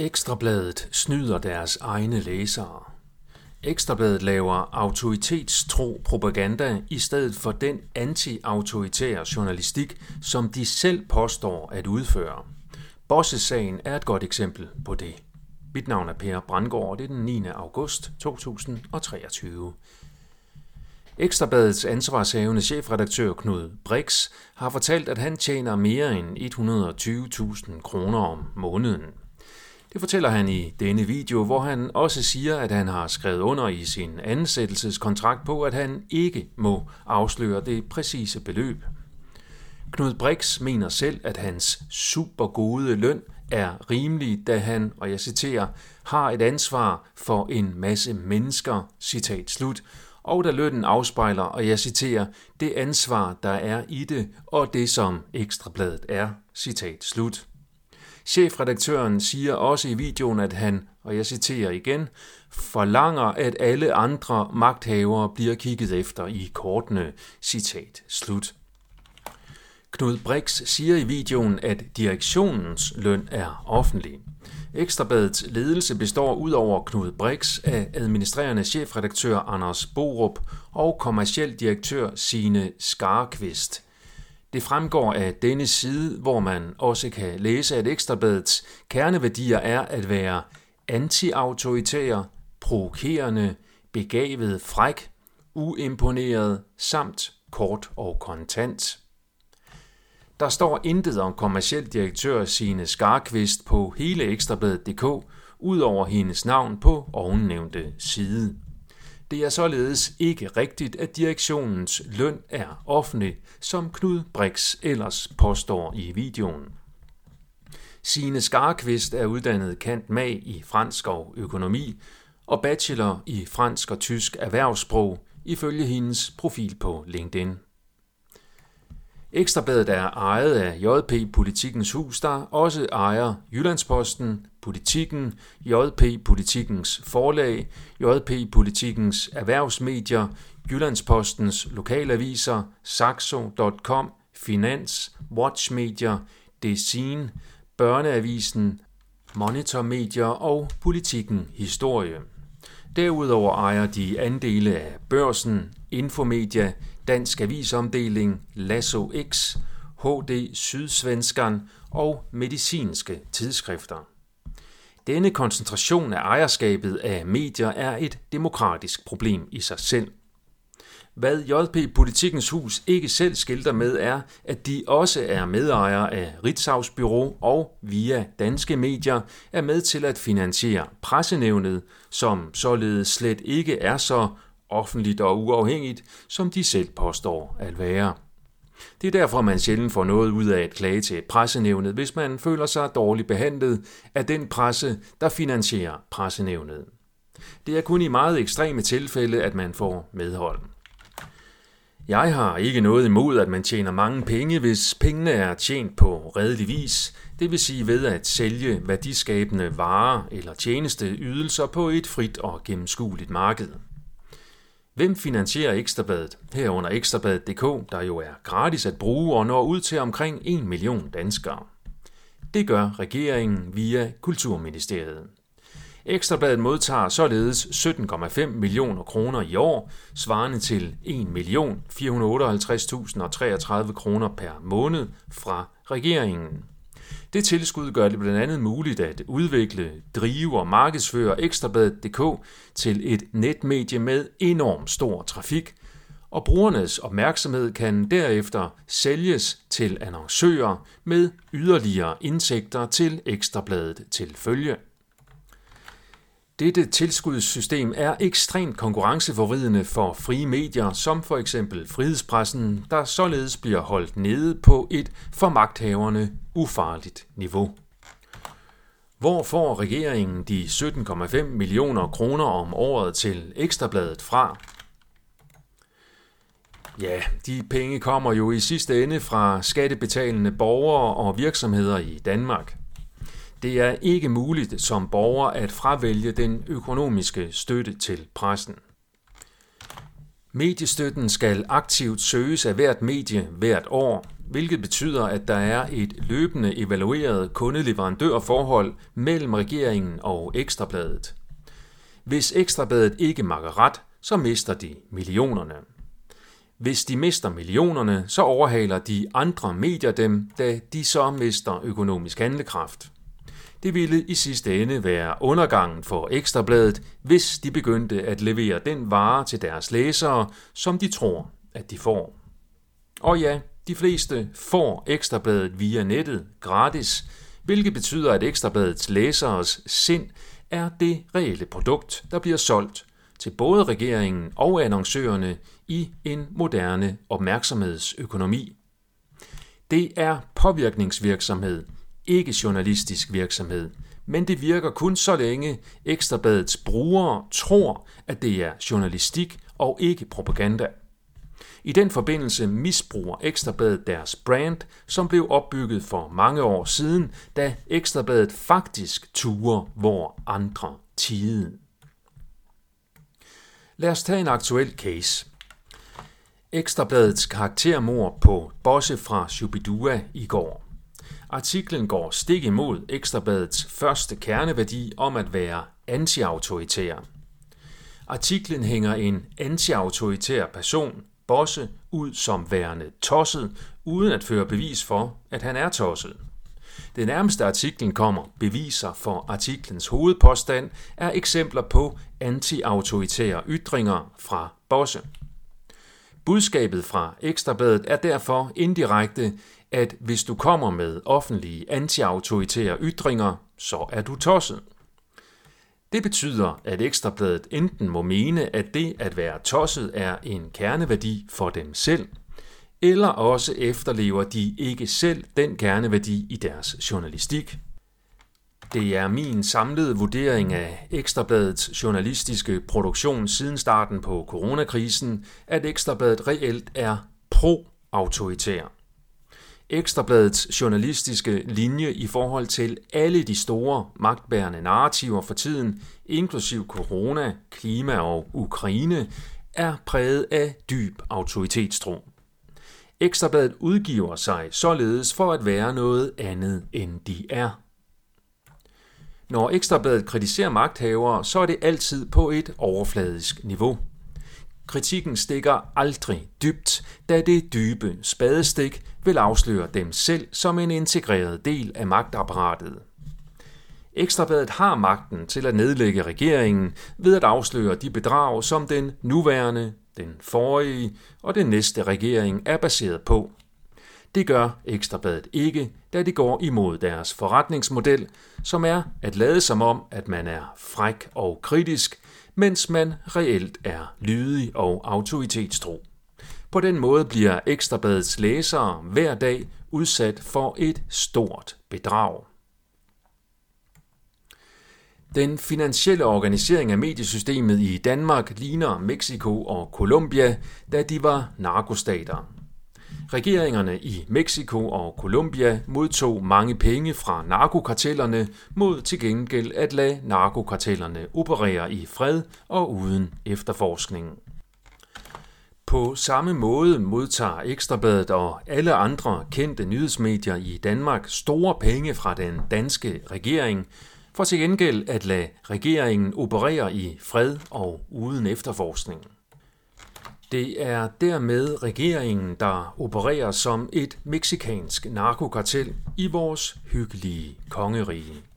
Ekstrabladet snyder deres egne læsere. Ekstrabladet laver autoritetstro propaganda i stedet for den anti-autoritære journalistik, som de selv påstår at udføre. Bosse-sagen er et godt eksempel på det. Mit navn er Per Brandgaard, og det er den 9. august 2023. Ekstrabladets ansvarshavende chefredaktør Knud Brix har fortalt, at han tjener mere end 120.000 kroner om måneden. Det fortæller han i denne video, hvor han også siger, at han har skrevet under i sin ansættelseskontrakt på, at han ikke må afsløre det præcise beløb. Knud Brix mener selv, at hans super gode løn er rimelig, da han, og jeg citerer, har et ansvar for en masse mennesker, citat slut, og da lønnen afspejler, og jeg citerer, det ansvar, der er i det, og det som Ekstrabladet er, citat slut. Chefredaktøren siger også i videoen, at han, og jeg citerer igen, forlanger, at alle andre magthavere bliver kigget efter i kortene. Citat slut. Knud Brix siger i videoen, at direktionens løn er offentlig. Ekstrabladets ledelse består ud over Knud Brix af administrerende chefredaktør Anders Borup og kommerciel direktør Sine Skarkvist – det fremgår af denne side, hvor man også kan læse, at Ekstrabladets kerneværdier er at være antiautoritær, provokerende, begavet fræk, uimponeret samt kort og kontant. Der står intet om kommerciel direktør Sine Skarkvist på hele ekstrabladet.dk, ud over hendes navn på ovennævnte side. Det er således ikke rigtigt, at direktionens løn er offentlig, som Knud Brix ellers påstår i videoen. Sine Skarkvist er uddannet kant mag i fransk og økonomi og bachelor i fransk og tysk erhvervssprog ifølge hendes profil på LinkedIn. Ekstrabladet er ejet af JP Politikens Hus, der også ejer Jyllandsposten, Politikken, JP Politikens Forlag, JP Politikens Erhvervsmedier, Jyllandspostens lokalaviser, Saxo.com, Finans, Watchmedier, Design, Børneavisen, Monitor Media og Politikken Historie. Derudover ejer de andele af Børsen, Infomedia, Dansk Avisomdeling, Lasso X, HD Sydsvenskan og medicinske tidsskrifter. Denne koncentration af ejerskabet af medier er et demokratisk problem i sig selv. Hvad JP Politikens Hus ikke selv skilter med er, at de også er medejere af Ritzau's Bureau og via danske medier er med til at finansiere pressenævnet, som således slet ikke er så offentligt og uafhængigt, som de selv påstår at være. Det er derfor, man sjældent får noget ud af at klage til pressenævnet, hvis man føler sig dårligt behandlet af den presse, der finansierer pressenævnet. Det er kun i meget ekstreme tilfælde, at man får medhold. Jeg har ikke noget imod, at man tjener mange penge, hvis pengene er tjent på redelig vis, det vil sige ved at sælge værdiskabende varer eller tjenesteydelser på et frit og gennemskueligt marked. Hvem finansierer Ekstrabladet? Herunder Ekstrabladet.dk, der jo er gratis at bruge og når ud til omkring 1 million danskere. Det gør regeringen via Kulturministeriet. Ekstrabladet modtager således 17,5 millioner kroner i år, svarende til 1.458.033 kroner per måned fra regeringen. Det tilskud gør det blandt andet muligt at udvikle, drive og markedsføre Ekstrabladet.dk til et netmedie med enorm stor trafik, og brugernes opmærksomhed kan derefter sælges til annoncører med yderligere indtægter til Ekstrabladet til følge. Dette tilskudssystem er ekstremt konkurrenceforvridende for frie medier, som for eksempel frihedspressen, der således bliver holdt nede på et for magthaverne ufarligt niveau. Hvor får regeringen de 17,5 millioner kroner om året til Ekstrabladet fra? Ja, de penge kommer jo i sidste ende fra skattebetalende borgere og virksomheder i Danmark. Det er ikke muligt som borger at fravælge den økonomiske støtte til pressen. Mediestøtten skal aktivt søges af hvert medie hvert år. hvilket betyder, at der er et løbende evalueret kundeleverandørforhold mellem regeringen og Ekstrabladet. Hvis Ekstrabladet ikke makker ret, så mister de millionerne. Hvis de mister millionerne, så overhaler de andre medier dem, da de så mister økonomisk handlekraft. Det ville i sidste ende være undergangen for Ekstrabladet, hvis de begyndte at levere den vare til deres læsere, som de tror, at de får. Og ja, de fleste får Ekstrabladet via nettet gratis, hvilket betyder, at Ekstrabladets læseres sind er det reelle produkt, der bliver solgt til både regeringen og annoncørerne i en moderne opmærksomhedsøkonomi. Det er påvirkningsvirksomhed, ikke journalistisk virksomhed, men det virker kun så længe Ekstrabladets brugere tror, at det er journalistik og ikke propaganda. I den forbindelse misbruger Ekstrabladet deres brand, som blev opbygget for mange år siden, da Ekstrabladet faktisk turer, hvor andre tide. Lad os tage en aktuel case. Ekstrabladets karaktermor på Bosse fra Shubidua i går. Artiklen går stik imod Ekstrabladets første kerneværdi om at være antiautoritær. Artiklen hænger en antiautoritær person, Bosse, ud som værende tosset, uden at føre bevis for, at han er tosset. Det nærmeste artiklen kommer beviser for artiklens hovedpåstand er eksempler på antiautoritære ytringer fra Bosse. Budskabet fra Ekstrabladet er derfor indirekte, at hvis du kommer med offentlige antiautoritære ytringer, så er du tosset. Det betyder, at Ekstrabladet enten må mene, at det at være tosset er en kerneværdi for dem selv, eller også efterlever de ikke selv den kerneværdi i deres journalistik. Det er min samlede vurdering af Ekstrabladets journalistiske produktion siden starten på coronakrisen, at Ekstrabladet reelt er pro-autoritær. Ekstrabladets journalistiske linje i forhold til alle de store magtbærende narrativer for tiden, inklusiv corona, klima og Ukraine, er præget af dyb autoritetstro. Ekstrabladet udgiver sig således for at være noget andet end de er. Når Ekstrabladet kritiserer magthavere, så er det altid på et overfladisk niveau. Kritikken stikker aldrig dybt, da det dybe spadestik vil afsløre dem selv som en integreret del af magtapparatet. Ekstrabladet har magten til at nedlægge regeringen ved at afsløre de bedrag, som den nuværende, den forrige og den næste regering er baseret på. Det gør Ekstrabladet ikke, da det går imod deres forretningsmodel, som er at lade som om, at man er fræk og kritisk, mens man reelt er lydig og autoritetstro. På den måde bliver Ekstrabladets læsere hver dag udsat for et stort bedrag. Den finansielle organisering af mediesystemet i Danmark ligner Mexico og Colombia, da de var narkostater. Regeringerne i Mexico og Colombia modtog mange penge fra narkokartellerne mod til gengæld at lade narkokartellerne operere i fred og uden efterforskning. På samme måde modtager Ekstrabladet og alle andre kendte nyhedsmedier i Danmark store penge fra den danske regering, for til gengæld at lade regeringen operere i fred og uden efterforskning. Det er dermed regeringen, der opererer som et meksikansk narkokartel i vores hyggelige kongerige.